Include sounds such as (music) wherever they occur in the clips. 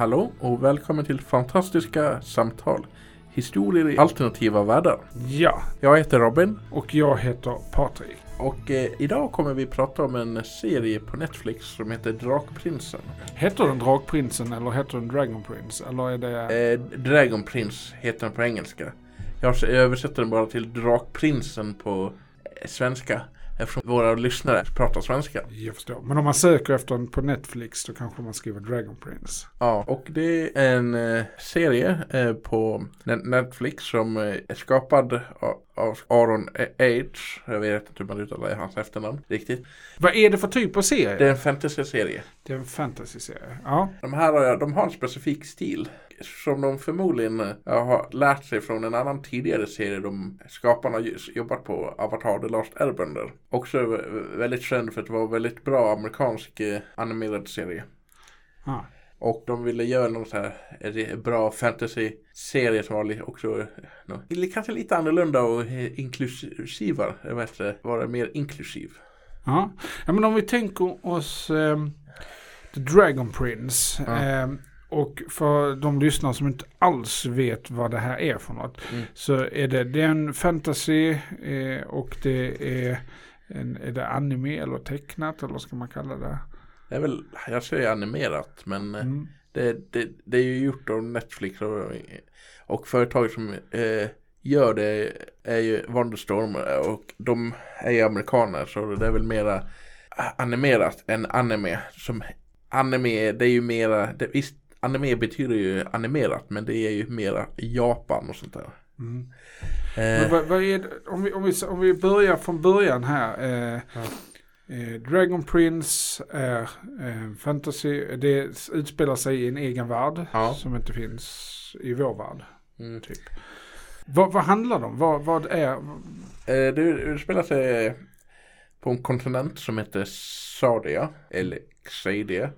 Hallå och välkommen till Fantastiska Samtal. Historier i alternativa världar. Ja, Jag heter Robin och jag heter Patrik. och eh, idag kommer vi prata om en serie på Netflix som heter Drakprinsen. Heter den Drakprinsen eller heter den Dragon Prince? Eller är det... Eh, Dragon Prince heter den på engelska. Jag översätter den bara till Drakprinsen på eh, svenska. Eftersom våra lyssnare pratar svenska. Jag förstår. Men om man söker efter den på Netflix då kanske man skriver Dragon Prince. Ja, och det är en eh, serie eh, på Net- Netflix som eh, är skapad av, av Aaron H. Jag vet inte hur man uttalar hans efternamn riktigt. Vad är det för typ av serie? Det är en fantasy-serie. Det är en fantasy-serie. Ja. De här de har en specifik stil. Som de förmodligen har lärt sig från en annan tidigare serie de skaparna har jobbat på, Avatar The Last Airbender. Också vä- väldigt känd för att vara väldigt bra amerikansk eh, animerad serie. ja. Och de ville göra någon så här eh, bra fantasy-serie som var också eh, li- kanske lite annorlunda och eh, inte, vara mer inklusiv. Ja. ja, men om vi tänker oss ehm, The Dragon Prince. Ja. ehm, och för de lyssnare som inte alls vet vad det här är för något. Mm. Så är det, det är en fantasy eh, och det är, en, är det anime eller tecknat eller vad ska man kalla det? Det är väl, jag säger animerat men eh, Mm. det, det, det är ju gjort av Netflix och, och företag som eh, gör det är ju Wonderstorm och de är ju amerikaner så det är väl mera animerat än anime. Som anime, det är ju mera, det, visst anime betyder ju animerat men det är ju mera Japan och sånt där. Mm. Eh, vad, vad är det, om, vi, om, vi, om vi börjar från början här. Eh, Ja. Eh, Dragon Prince är eh, fantasy. Det utspelar sig i en egen värld Ja. som inte finns i vår värld. mm. Typ. Vad, vad handlar det om? Vad, vad är... Eh, det utspelar sig på en kontinent som heter Sardia, eller Xadia.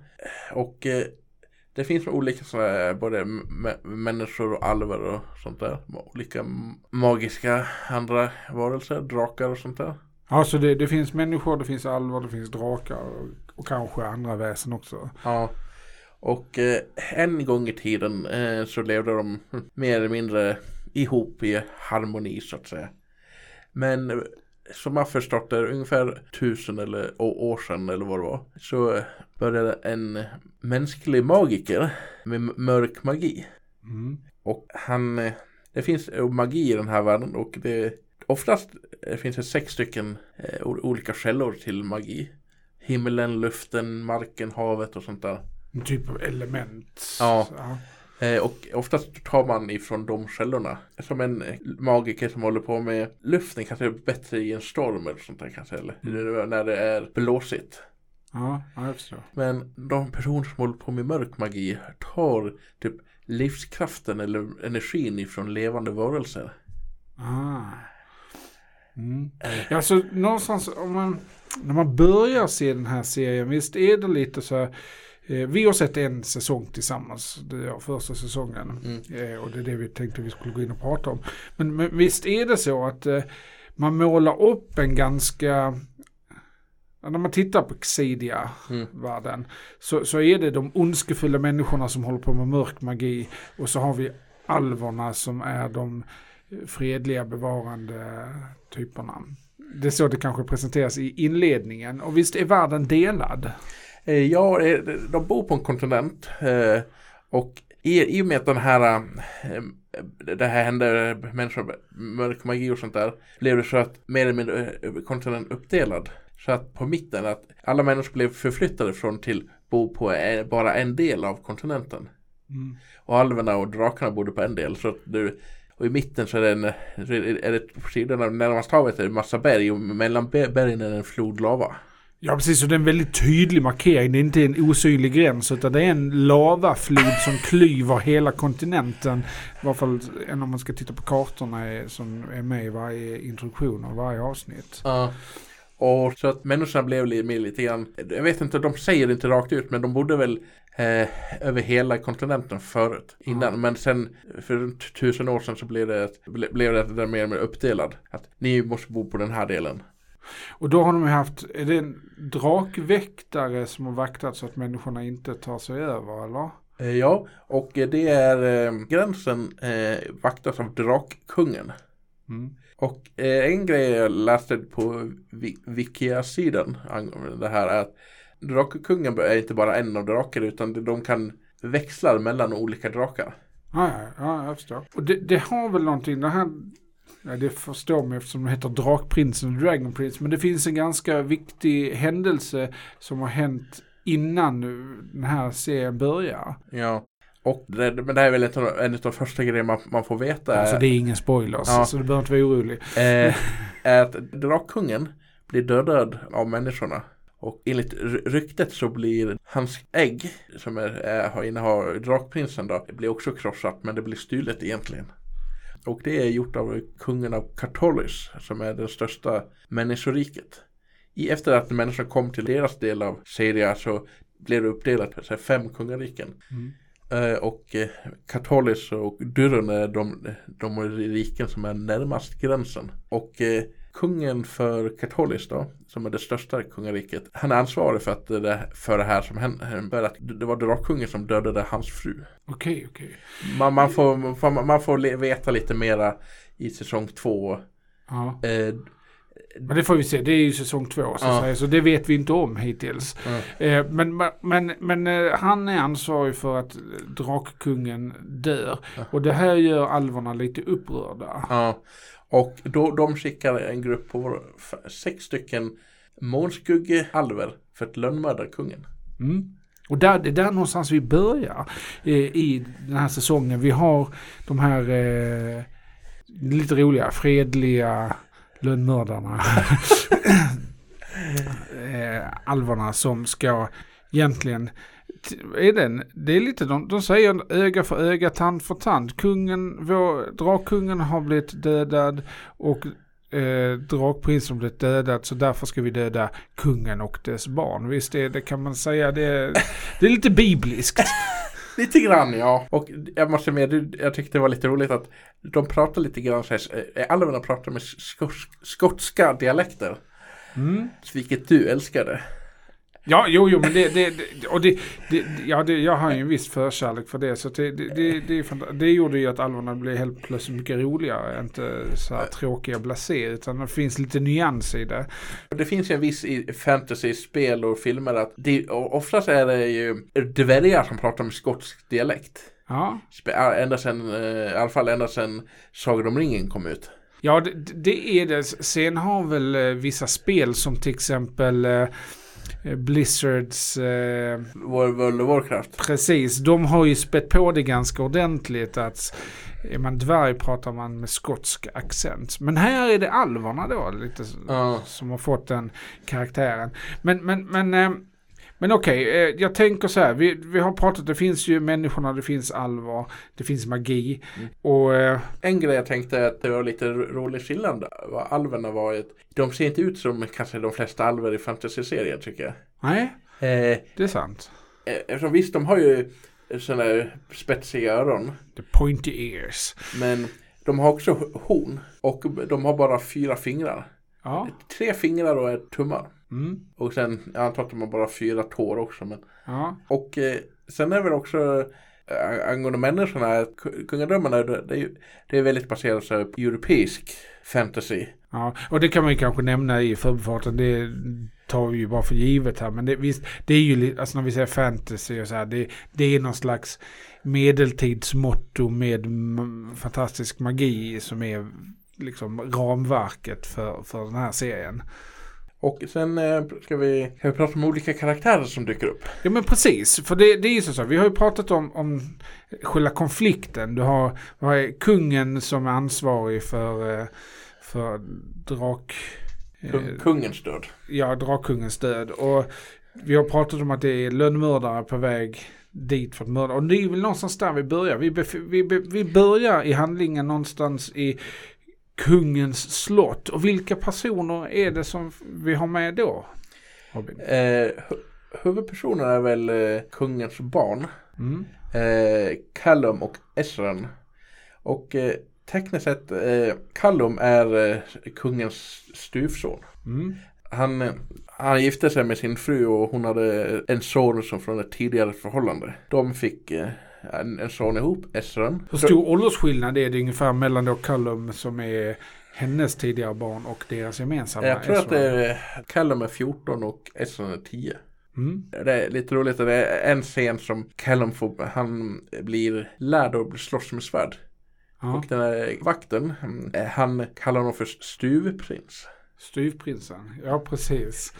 Och eh, det finns olika sådana både människor och alver och sånt där. Olika magiska andra varelser, drakar och sånt där. Alltså det, det finns människor, det finns alver, det finns drakar och, och kanske andra väsen också. Ja. Och eh, en gång i tiden eh, så levde de mer eller mindre ihop i harmoni så att säga. Men eh, som jag förstått det, ungefär tusen eller år sedan eller vad det var, så började en mänsklig magiker med mörk magi. Mm. Och han, eh, det finns eh, magi i den här världen och det oftast eh, finns det sex stycken eh, olika källor till magi. Himlen, luften, marken, havet och sånt där. En typ av element. Ja. ja. Eh, och oftast tar man ifrån de källorna. Som en eh, magiker som håller på med luften kanske är bättre i en storm eller sånt där kanske. Eller Mm. när det är blåsigt. Ja, jag förstår. Men de personer som håller på med mörk magi tar typ livskraften eller energin ifrån levande varelser. Ah. Mm. Ja, alltså någonstans om man, när man börjar se den här serien, visst är det lite så här, eh, vi har sett en säsong tillsammans, det är första säsongen. Mm. Eh, och det är det vi tänkte vi skulle gå in och prata om. Men, men visst är det så att eh, man målar upp en ganska, när man tittar på Xidia-världen, Mm. så, så är det de ondskefulla människorna som håller på med mörk magi. Och så har vi alverna som är de fredliga bevarande typerna. Det är så det kanske presenteras i inledningen. Och visst är världen delad? Eh, Ja, eh, de bor på en kontinent. eh, Och i, i och med att den här det här hände människor mörk magi och sånt där blev det så att mer eller mindre kontinenten uppdelad. Så att på mitten att alla människor blev förflyttade från till bo på bara en del av kontinenten. Mm. Och alverna och drakarna bodde på en del. Så att du, och i mitten så är det, en, är det på sidorna närmast havet är det en massa berg och mellan be- bergen är det en flod lava. Ja, precis. Och det är en väldigt tydlig markering. Det är inte en osynlig gräns utan det är en lavaflod som klyver hela kontinenten. I varje fall om man ska titta på kartorna som är med i varje introduktion av varje avsnitt. Ja. Och så att människorna blev med lite grann, jag vet inte, de säger inte rakt ut men de bodde väl eh, över hela kontinenten förut innan. Ja. Men sen för runt tusen år sedan så blev det, ble, blev det där mer och mer uppdelad. Att ni måste bo på den här delen. Och då har de haft, är det en drakväktare som har vaktat så att människorna inte tar sig över eller? Eh, ja, och det är eh, gränsen eh, vaktas av Drakkungen. Mm. Och eh, en grej jag läste på Wikia-sidan angående det här är att Drakkungen är inte bara en av drakar utan de kan växla mellan olika drakar. Ja, ja, ja, jag förstår. Och det, det har väl någonting, det här, ja, det förstår man eftersom de heter Drakprinsen och Dragon Prince, men det finns en ganska viktig händelse som har hänt innan nu den här serien börjar. Ja. Och det, men det här är väl en av, en av de första grejerna man, man får veta. Alltså det är ingen spoilers, Ja. så du behöver inte vara orolig. eh, att Drakkungen blir dödad av människorna. Och enligt ry- ryktet så blir hans ägg som är, har innehar Drakprinsen då, blir också krossat men det blir stulet egentligen. Och det är gjort av kungen av Kartolis som är det största människoriket. I efter att människorna kom till deras del av Syria så blev det uppdelat på fem kungariken. Mm. Eh, och eh, Katolis och Durren är de, de riken som är närmast gränsen. Och eh, kungen för Katolis då, som är det största kungariket, han är ansvarig för, att det, för det här som hände. För att det var drakkungen som dödade hans fru. Okej, okej. Man, man, får, man får, man får veta lite mera i säsong två. Ja. Eh, Men det får vi se, det är ju säsong två så, Ja. säga, så det vet vi inte om hittills. Ja. Eh, men men, men eh, han är ansvarig för att drakkungen dör. Ja. Och det här gör alverna lite upprörda. Ja, och då, de skickar en grupp på sex stycken månskuggealver för att lönnmörda kungen. Mm. Och där, det är där någonstans vi börjar eh, i den här säsongen. Vi har de här eh, lite roliga, fredliga lönnmördarna. (laughs) eh, alverna som ska egentligen är den, det är lite, de, de säger öga för öga, tand för tand. Kungen, vår, drakkungen har blivit dödad och eh, drakprinsen blivit dödad så därför ska vi döda kungen och dess barn. Visst det, det kan man säga, det, är- det är lite bibliskt. (laughs) Lite grann ja. Och jag måste med, jag tyckte det var lite roligt att de pratar lite grann så här, eh, alverna pratar med skotsk, skotska dialekter. Mm. Vilket du älskade. Ja, jo, jo, men det, det, det och det, det, ja, det, jag har ju en viss förkärlek för det. Så det, det, det, det, gjorde ju att alverna blev helt plötsligt mycket roligare. Inte så här tråkiga blasé, utan det finns lite nyans i det. Det finns ju en viss i fantasy, spel och filmer att det, oftast är det ju dvärgar som pratar med skotsk dialekt. Ja, Ända sedan, eh, i alla fall ända sedan Sagan om ringen kom ut. ja det, det är det. Sen har väl eh, vissa spel som till exempel eh, Blizzards eh, World of Warcraft. Precis, de har ju spett på det ganska ordentligt att är man dvärg pratar man med skotsk accent. Men här är det alverna då, lite Ja. som har fått den karaktären. Men, men, men, eh, men okej, eh, jag tänker så här, vi, vi har pratat, det finns ju människorna, det finns alvar, det finns magi. Mm. Och eh, En grej jag tänkte att det var lite ro- rolig skillnad. Vad alverna var ett, de ser inte ut som kanske de flesta alver i fantasy-serier tycker jag. nej, Eh, det är sant. eh, eftersom visst, de har ju sådana här spetsiga öron. The pointy ears. Men de har också horn. Och de har bara fyra fingrar. Ja, Tre fingrar och ett tummar. Mm, Och sen, jag antar att de har bara fyra tår också. Men, ja, och eh, sen är väl också eh, angående människorna, kungadömena, det, är det är väldigt baserat på europeisk fantasy. Ja, och det kan man ju kanske nämna i förbifarten. Det tar vi ju bara för givet här. Men det, visst, det är ju alltså när vi säger fantasy och så här. Det, det är någon slags medeltidsmotto med fantastisk magi som är liksom ramverket för, för den här serien. Och sen eh, ska, vi, ska vi prata om olika karaktärer som dyker upp. Ja men precis, för det, det är ju så, så. Vi har ju pratat om, om själva konflikten. Du har, har kungen som är ansvarig för, eh, för drak... Kung, eh, kungens död. ja, drakkungens död. Och vi har pratat om att det är lönnmördare på väg dit för att mörda. Och det är väl någonstans där vi börjar. Vi, vi, vi börjar i handlingen någonstans i kungens slott. Och vilka personer är det som vi har med då? Eh, hu- huvudpersonen är väl eh, kungens barn. Mm. Eh, Callum och Esran. Och eh, tekniskt sett, eh, Callum är eh, kungens styvson. Mm. Han, eh, han gifte sig med sin fru och hon hade en son som från ett tidigare förhållande. De fick eh, en, en son ihop, Esran. Hur stor åldersskillnad är det ungefär mellan då Callum som är hennes tidigare barn och deras gemensamma? Jag tror att Ezra? det är Callum är 14 och Esran är 10. Mm. Det är lite roligt att det är en scen som Callum får, han blir lärd att slåss med svärd. Ja. Och den här vakten, eh, han kallar honom för stuvprins. Styvprinsen, ja precis.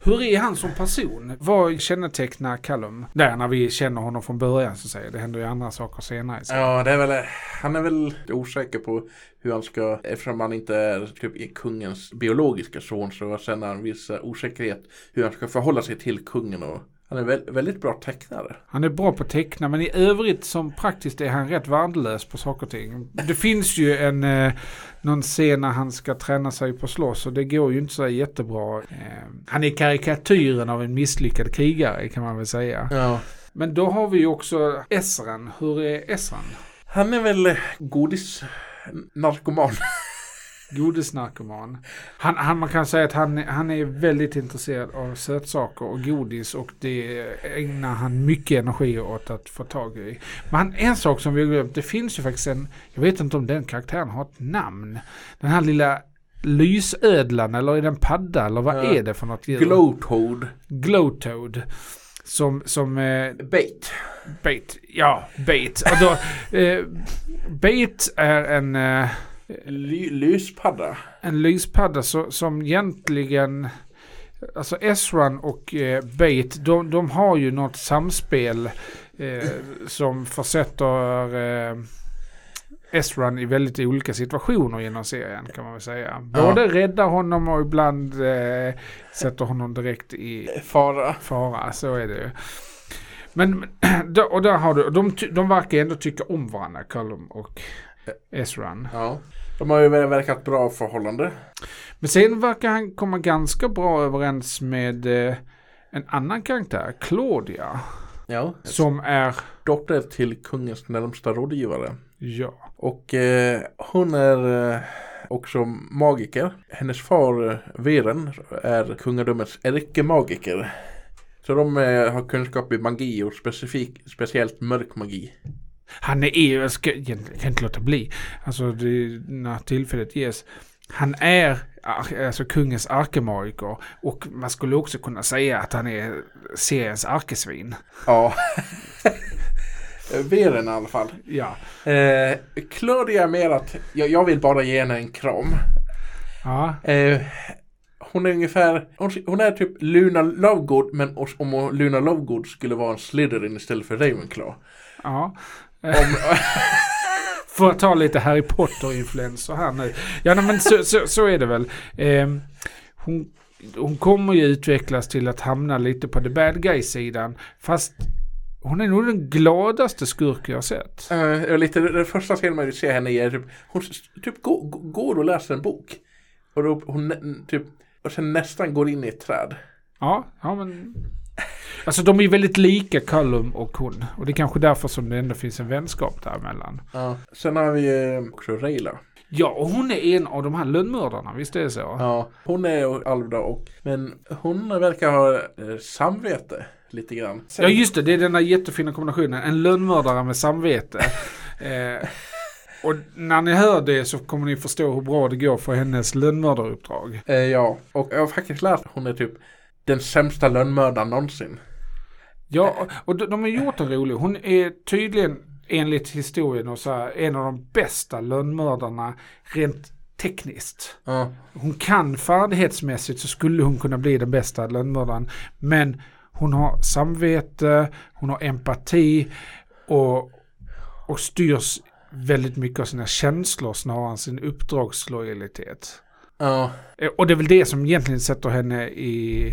Hur är han som person? Vad kännetecknar Callum? Där när vi känner honom från början så säger. Det händer ju andra saker senare. Så. Ja, det är väl, han är väl osäker på hur han ska, eftersom han inte är typ kungens biologiska son så känner han viss osäkerhet hur han ska förhålla sig till kungen och han är väl, väldigt bra tecknare. Han är bra på att teckna men i övrigt som praktiskt är han rätt värdelös på saker och ting. Det finns ju en eh, någon scen när han ska träna sig på slåss och det går ju inte så jättebra. Eh, han är karikatyren av en misslyckad krigare kan man väl säga. Ja. Men då har vi ju också Esran. Hur är Esran? Han är väl godis narkoman. (laughs) Godisnarkoman. Han, han, man kan säga att han, han är väldigt intresserad av sötsaker och godis och det ägnar han mycket energi åt att få tag i. Men en sak som vi har glömt, det finns ju faktiskt en, jag vet inte om den karaktären har ett namn. Den här lilla lysödlan eller är det en padda eller vad Ja. är det för något djur? Glowtoad. Glowtoad. Som, som eh, Bait. bait, ja bait. Och då, eh, bait är en eh, Ly- lyspadda. en lyspadda så, som egentligen Alltså Esran och eh, Bait, de, de har ju något samspel eh, som försätter eh, Esran i väldigt olika situationer genom serien kan man väl säga. Både räddar honom och ibland eh, sätter honom direkt i Fara. fara, så är det ju. Men, (clears throat) och där har du, de, de verkar ändå tycka om varandra, Callum och Esran. Ja. De har ju verkat bra förhållande. Men sen verkar han komma ganska bra överens med eh, en annan karaktär, Claudia. Ja. Som är, Dotter till kungens närmsta rådgivare. ja, Och eh, hon är eh, också magiker. Hennes far, eh, Veren, är kungadömets ärkemagiker. Så de eh, har kunskap i magi och specifik, speciellt mörk magi. Han är ju, jag ska, jag kan inte låta bli, alltså det, när tillfället ges. Han är alltså kungens arkemagiker och man skulle också kunna säga att han är seriens arkesvin. Ja. (laughs) Veren i alla fall. Ja. Eh, Claudia mer att jag, jag vill bara ge henne en kram. Ja, Eh, hon är ungefär, hon, hon är typ Luna Lovegood men om Luna Lovegood skulle vara en Slytherin istället för Ravenclaw. ja. Om, (laughs) För att ta lite Harry Potter-influenser här nu. Ja, men så, så, så är det väl. Ehm, hon, hon kommer ju utvecklas till att hamna lite på the bad guy-sidan. Fast hon är nog den gladaste skurk jag har sett. Eh, lite, den första scenen man vill se henne i är typ, hon typ går, går och läser en bok. Och då hon typ, och sen nästan går in i ett träd. Ja, ja men... Alltså de är ju väldigt lika Callum och hon. Och det är kanske därför som det ändå finns en vänskap däremellan. Ja. Sen har vi eh, också Rayla. Ja, och hon är en av de här lönnmördarna, visst är det så? Ja, hon är alv då, och, men hon verkar ha eh, samvete lite grann. Sen, Ja just det, det är den där jättefina kombinationen. En lönnmördare med samvete. (laughs) eh, och när ni hör det så kommer ni förstå hur bra det går för hennes lönnmördaruppdrag. Eh, ja, och jag har faktiskt lärt att hon är typ den sämsta lönnmördaren någonsin. Ja, och de, de har gjort en rolig. Hon är tydligen enligt historien och så här, en av de bästa lönnmördarna rent tekniskt. Ja, Hon kan färdighetsmässigt så skulle hon kunna bli den bästa lönnmördaren. Men hon har samvete, hon har empati och, och styrs väldigt mycket av sina känslor snarare än sin uppdragslojalitet. Ja, Eh, Och det är väl det som egentligen sätter henne i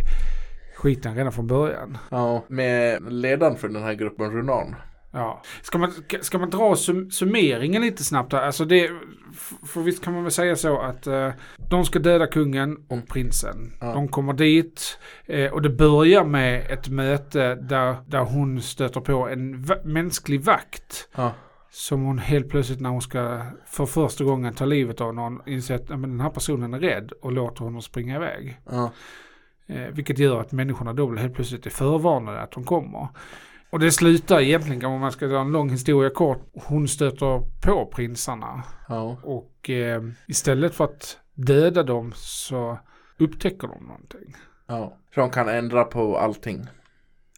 skiten redan från början. ja. Med ledaren för den här gruppen, Runan. Ja. Ska, man, ska man dra sum, summeringen lite snabbt här? Alltså det, för visst kan man väl säga så att eh, de ska döda kungen och prinsen. Ja. De kommer dit eh, och det börjar med ett möte där, där hon stöter på en mänsklig vakt Ja, som hon helt plötsligt när hon ska för första gången ta livet av någon inser att men den här personen är rädd och låter honom springa iväg. Ja. Eh, vilket gör att människorna då helt plötsligt är förvarnade att de kommer. Och det slutar egentligen, om man ska dra en lång historia kort, hon stöter på prinsarna. Ja. Och eh, istället för att döda dem så upptäcker de någonting. ja. Så de kan ändra på allting.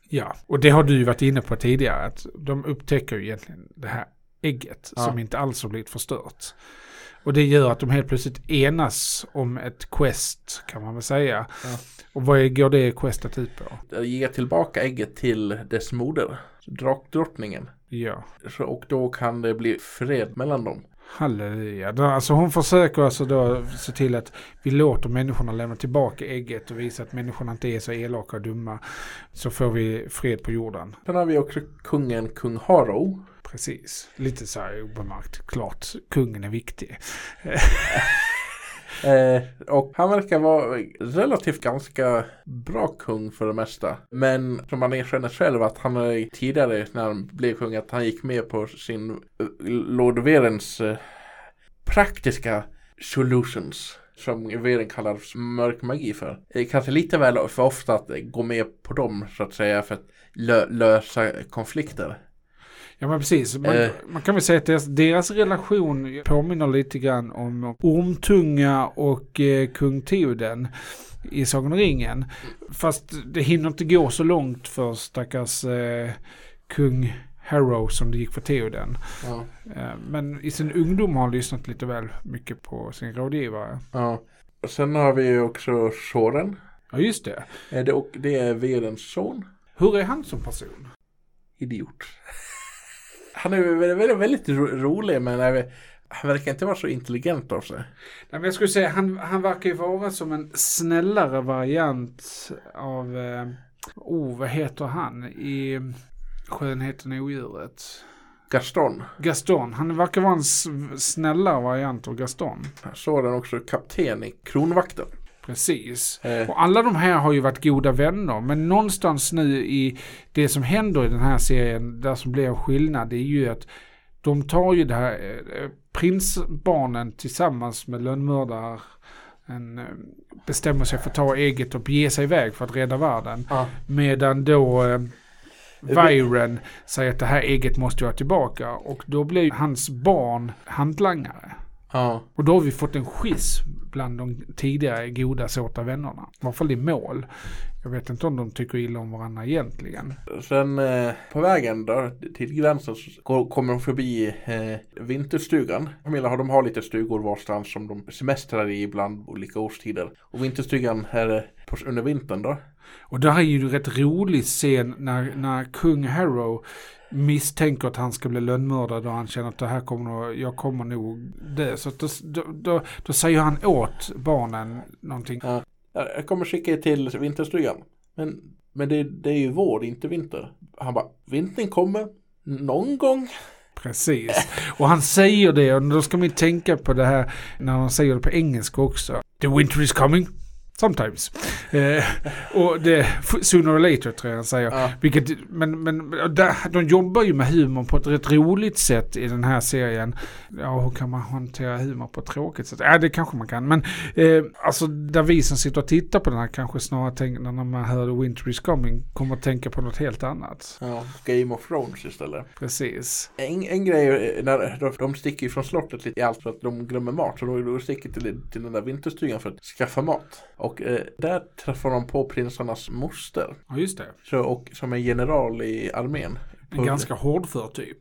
Ja, och det har du ju varit inne på tidigare, att de upptäcker ju egentligen det här ägget Ja. som inte alls har blivit förstört. Och det gör att de helt plötsligt enas om ett quest, kan man väl säga. Ja. Och vad går det questet ut på? Ge tillbaka ägget till dess moder. Drakdrottningen. Ja, Så, och då kan det bli fred mellan dem. halleluja. Alltså hon försöker alltså då se till att vi låter människorna lämna tillbaka ägget och visa att människorna inte är så elaka och dumma. Så får vi fred på jorden. Sen har vi också kungen kung Haro. Precis. Lite så här obemärkt. Klart, kungen är viktig. (laughs) Eh, och han verkar vara relativt ganska bra kung för det mesta. Men som han erkänner själv att han tidigare när han blev kung att han gick med på sin eh, Lord Verens eh, praktiska solutions. Som Veren kallar mörk magi för. Kanske lite väl för ofta att gå med på dem så att säga för att lö- lösa konflikter. Ja men precis. Man, Eh. man kan väl säga att deras, deras relation påminner lite grann om Ormtunga och eh, kung Theoden i Sagan om ringen. Fast det hinner inte gå så långt för stackars eh, kung Harrow som det gick för Theoden. Ja. Eh, men i sin ungdom har han lyssnat lite väl mycket på sin rådgivare. ja. Och sen har vi ju också Soren. Ja just det. Det, och det är Verens son. Hur är han som person? idiot. Han är väldigt, väldigt, väldigt ro- rolig men han verkar inte vara så intelligent av sig. Nej, men jag skulle säga han, han verkar ju vara som en snällare variant av, eh, oh vad heter han i Skönheten och odjuret? Gaston. Gaston, han verkar vara en snällare variant av Gaston. Så är den också kapten i kronvakten. Precis. Eh, Och alla de här har ju varit goda vänner, men någonstans nu i det som händer i den här serien, där som blir en skillnad, det är ju att de tar ju det här eh, prinsbarnen tillsammans med lönnmördare en, eh, bestämmer sig för att ta eget och bege sig iväg för att rädda världen. ja. Medan då eh, Viren säger att det här eget måste vara tillbaka och då blir hans barn hantlangare. ja. Och då har vi fått en schism bland de tidigare goda såta vännerna. I alla fall i mål. Jag vet inte om de tycker illa om varandra egentligen. Sen eh, på vägen då till gränsen så går, kommer de förbi eh, vinterstugan. Camilla har de har lite stugor varstans som de semestrar i ibland olika årstider. Och vinterstugan är eh, på, under vintern då. Och det här är ju en rätt rolig scen när, när kung Harrow misstänker att han ska bli lönnmördad och han känner att det här kommer jag kommer nog dö. Så då, då, då, säger han åt barnen någonting. Ja. Jag kommer skicka er till vinterstugan. Men, men det, det är ju vår, inte vinter. Han bara, vintern kommer någon gång. Precis. Och han säger det och då ska man tänka på det här när han säger det på engelska också. The winter is coming. Sometimes. Eh, och det, sooner or later tror jag han säger. Ja. Vilket, men, men där, de jobbar ju med humor på ett rätt roligt sätt i den här serien. Ja, hur kan man hantera humor på ett tråkigt sätt? Ja, det kanske man kan. Men eh, alltså där vi som sitter och tittar på den här kanske snarare tänker när man hör Winter is coming kommer att tänka på något helt annat. Ja, Game of Thrones istället. Precis. En, en grej är när de, de sticker från slottet lite i allt för att de glömmer mat. Så de, de sticker till, till den där vinterstugan för att skaffa mat. Och eh, där träffar de på prinsarnas moster. Ja, just det. Så, och, som är general i armén. En ganska hårdför typ.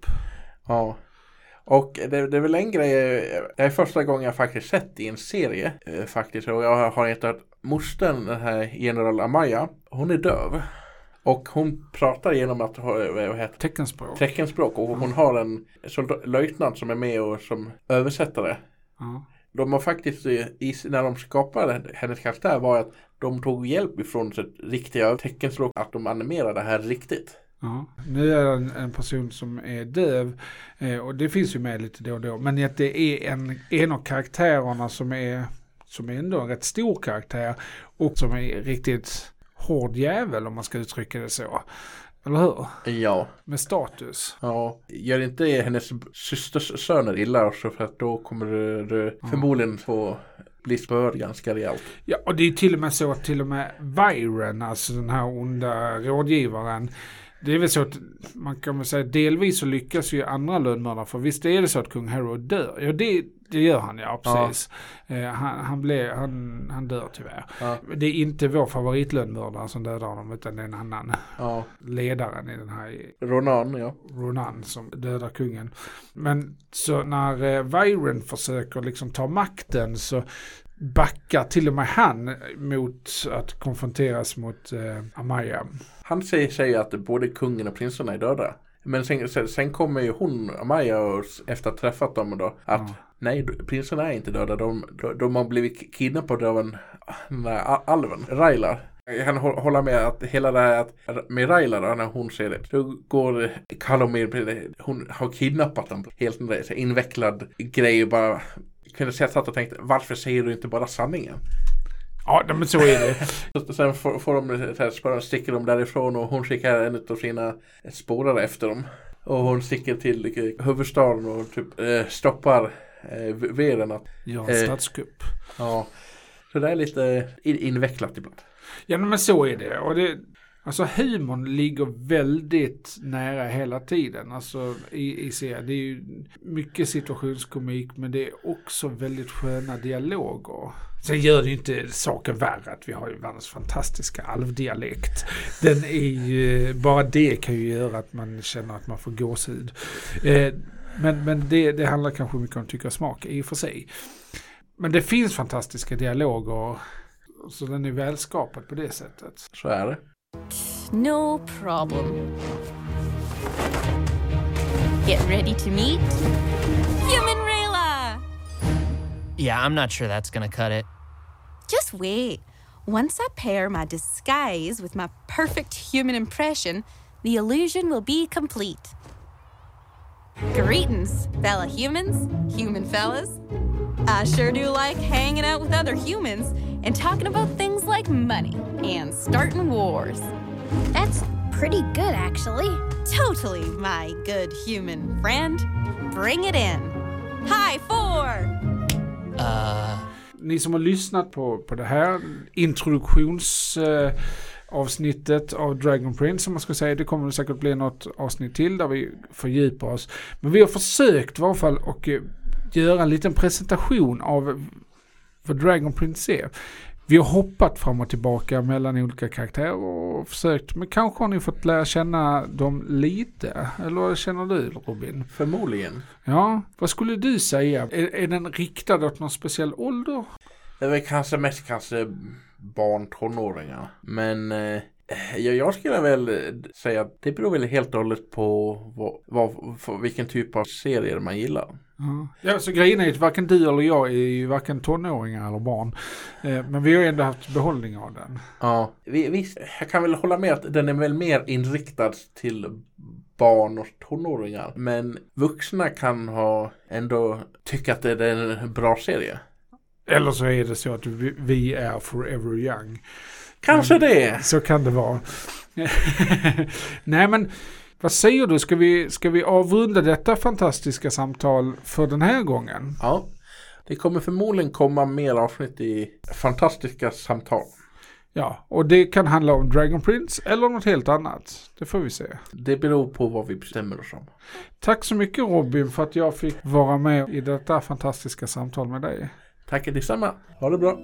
Ja. Och det, det är väl en grej, eh, det är första gången jag faktiskt sett i en serie eh, faktiskt. Och jag har hetat mostern, den här general Amaya, hon är döv. Och hon pratar genom att ha, eh, vad heter Teckenspråk. teckenspråk och hon har en löjtnant som är med och som översättare. ja. De har faktiskt, eh, när de skapade hennes karaktär var att de tog hjälp ifrån sitt riktiga teckenspråk, att de animerade det här riktigt. Ja. Nu är det en, en person som är döv eh, och det finns ju med lite då och då. Men att det är en, en av karaktärerna som är, som är ändå en rätt stor karaktär och som är riktigt hård jävel om man ska uttrycka det så. Eller hur? Ja. Med status. Ja, gör inte hennes systers söner illa också för att då kommer du, förmodligen få bli spörd ganska rejält. Ja, och det är till och med så att till och med Viren, alltså den här onda rådgivaren, det är väl så att man kan väl säga delvis så lyckas ju andra lönnmördare. För visst är det så att kung Harry dör? Ja det, det gör han ja, precis. Eh, han, han, blev, han, han dör tyvärr. Ja. Det är inte vår favoritlönnmördare som dödar honom utan det är en annan. Ja, Ledaren i den här Ronan ja. Ronan som dödar kungen. Men så när eh, Viren försöker liksom ta makten så backar till och med han mot att konfronteras mot eh, Amaya. Han säger, säger att både kungen och prinsarna är döda. Men sen, sen, sen kommer ju hon, Amaya, och, efter att ha träffat dem då, att Ja. nej, prinsarna är inte döda. De, de, de har blivit kidnappade av en, den alven, Railar. Jag kan hå- hålla med att hela det här att, med Railar då, när hon ser det. Då går Kalomir, hon har kidnappat dem. Helt en invecklad grej och bara kunde säga satt och tänkte varför säger du inte bara sanningen? Ja, men så är det. (laughs) Sen får, får de så här, spåren, sticker de därifrån och hon skickar en av sina spårare efter dem. Och hon sticker till eh, huvudstaden och typ eh, stoppar eh, veden. Att, Gör en Eh. statskupp. ja. Så det är lite in- invecklat ibland. Ja, men så är det. Och det alltså humorn ligger väldigt nära hela tiden. Alltså i, i serien. Det är ju mycket situationskomik men det är också väldigt sköna dialoger. Sen gör det ju inte saken värre att vi har ju världens fantastiska alvdialekt. Den är ju, bara det kan ju göra att man känner att man får gåshud. Eh, men men det, det handlar kanske mycket om tycka och smak i och för sig. Men det finns fantastiska dialoger. Så den är välskapad på det sättet. Så är det. No problem. Get ready to meet Human Rayla! Yeah, I'm not sure that's gonna cut it. Just wait. Once I pair my disguise with my perfect human impression, the illusion will be complete. Greetings, fella humans, human fellas. I sure do like hanging out with other humans and talking about things like money and starting wars. That's pretty good, actually. Totally, my good human friend. Bring it in. High four! Uh, Ni som har lyssnat på, på det här introduktionsavsnittet eh, avsnittet av Dragon Prince, om man ska säga. Det kommer säkert bli något avsnitt till där vi fördjupar oss. Men vi har försökt i varje fall att eh, göra en liten presentation av vad Dragon Prince är. Vi har hoppat fram och tillbaka mellan olika karaktärer och försökt, men kanske har ni fått lära känna dem lite. Eller vad känner du Robin? Förmodligen. Ja, vad skulle du säga? Är, är den riktad åt någon speciell ålder? Det är väl kanske mest kanske barn, tonåringar. Men eh, jag, skulle väl eh, säga att det beror väl helt och hållet på vad, vad, vilken typ av serier man gillar. Ja, ja så grejen är att varken du eller jag är ju varken tonåringar eller barn. Eh, men vi har ju ändå haft behållning av den. Ja, vi- visst. Jag kan väl hålla med att den är väl mer inriktad till barn och tonåringar. Men vuxna kan ha ändå tycka att det är en bra serie. Eller så är det så att vi, är forever young. Kanske det. Så kan det vara. (laughs) Nej men, vad säger du? Ska vi, ska vi avrunda detta fantastiska samtal för den här gången? Ja. Det kommer förmodligen komma mer avsnitt i fantastiska samtal. Ja, och det kan handla om Dragon Prince eller något helt annat. Det får vi se. Det beror på vad vi bestämmer oss om. Tack så mycket Robin för att jag fick vara med i detta fantastiska samtal med dig. Tack detsamma. Ha det bra.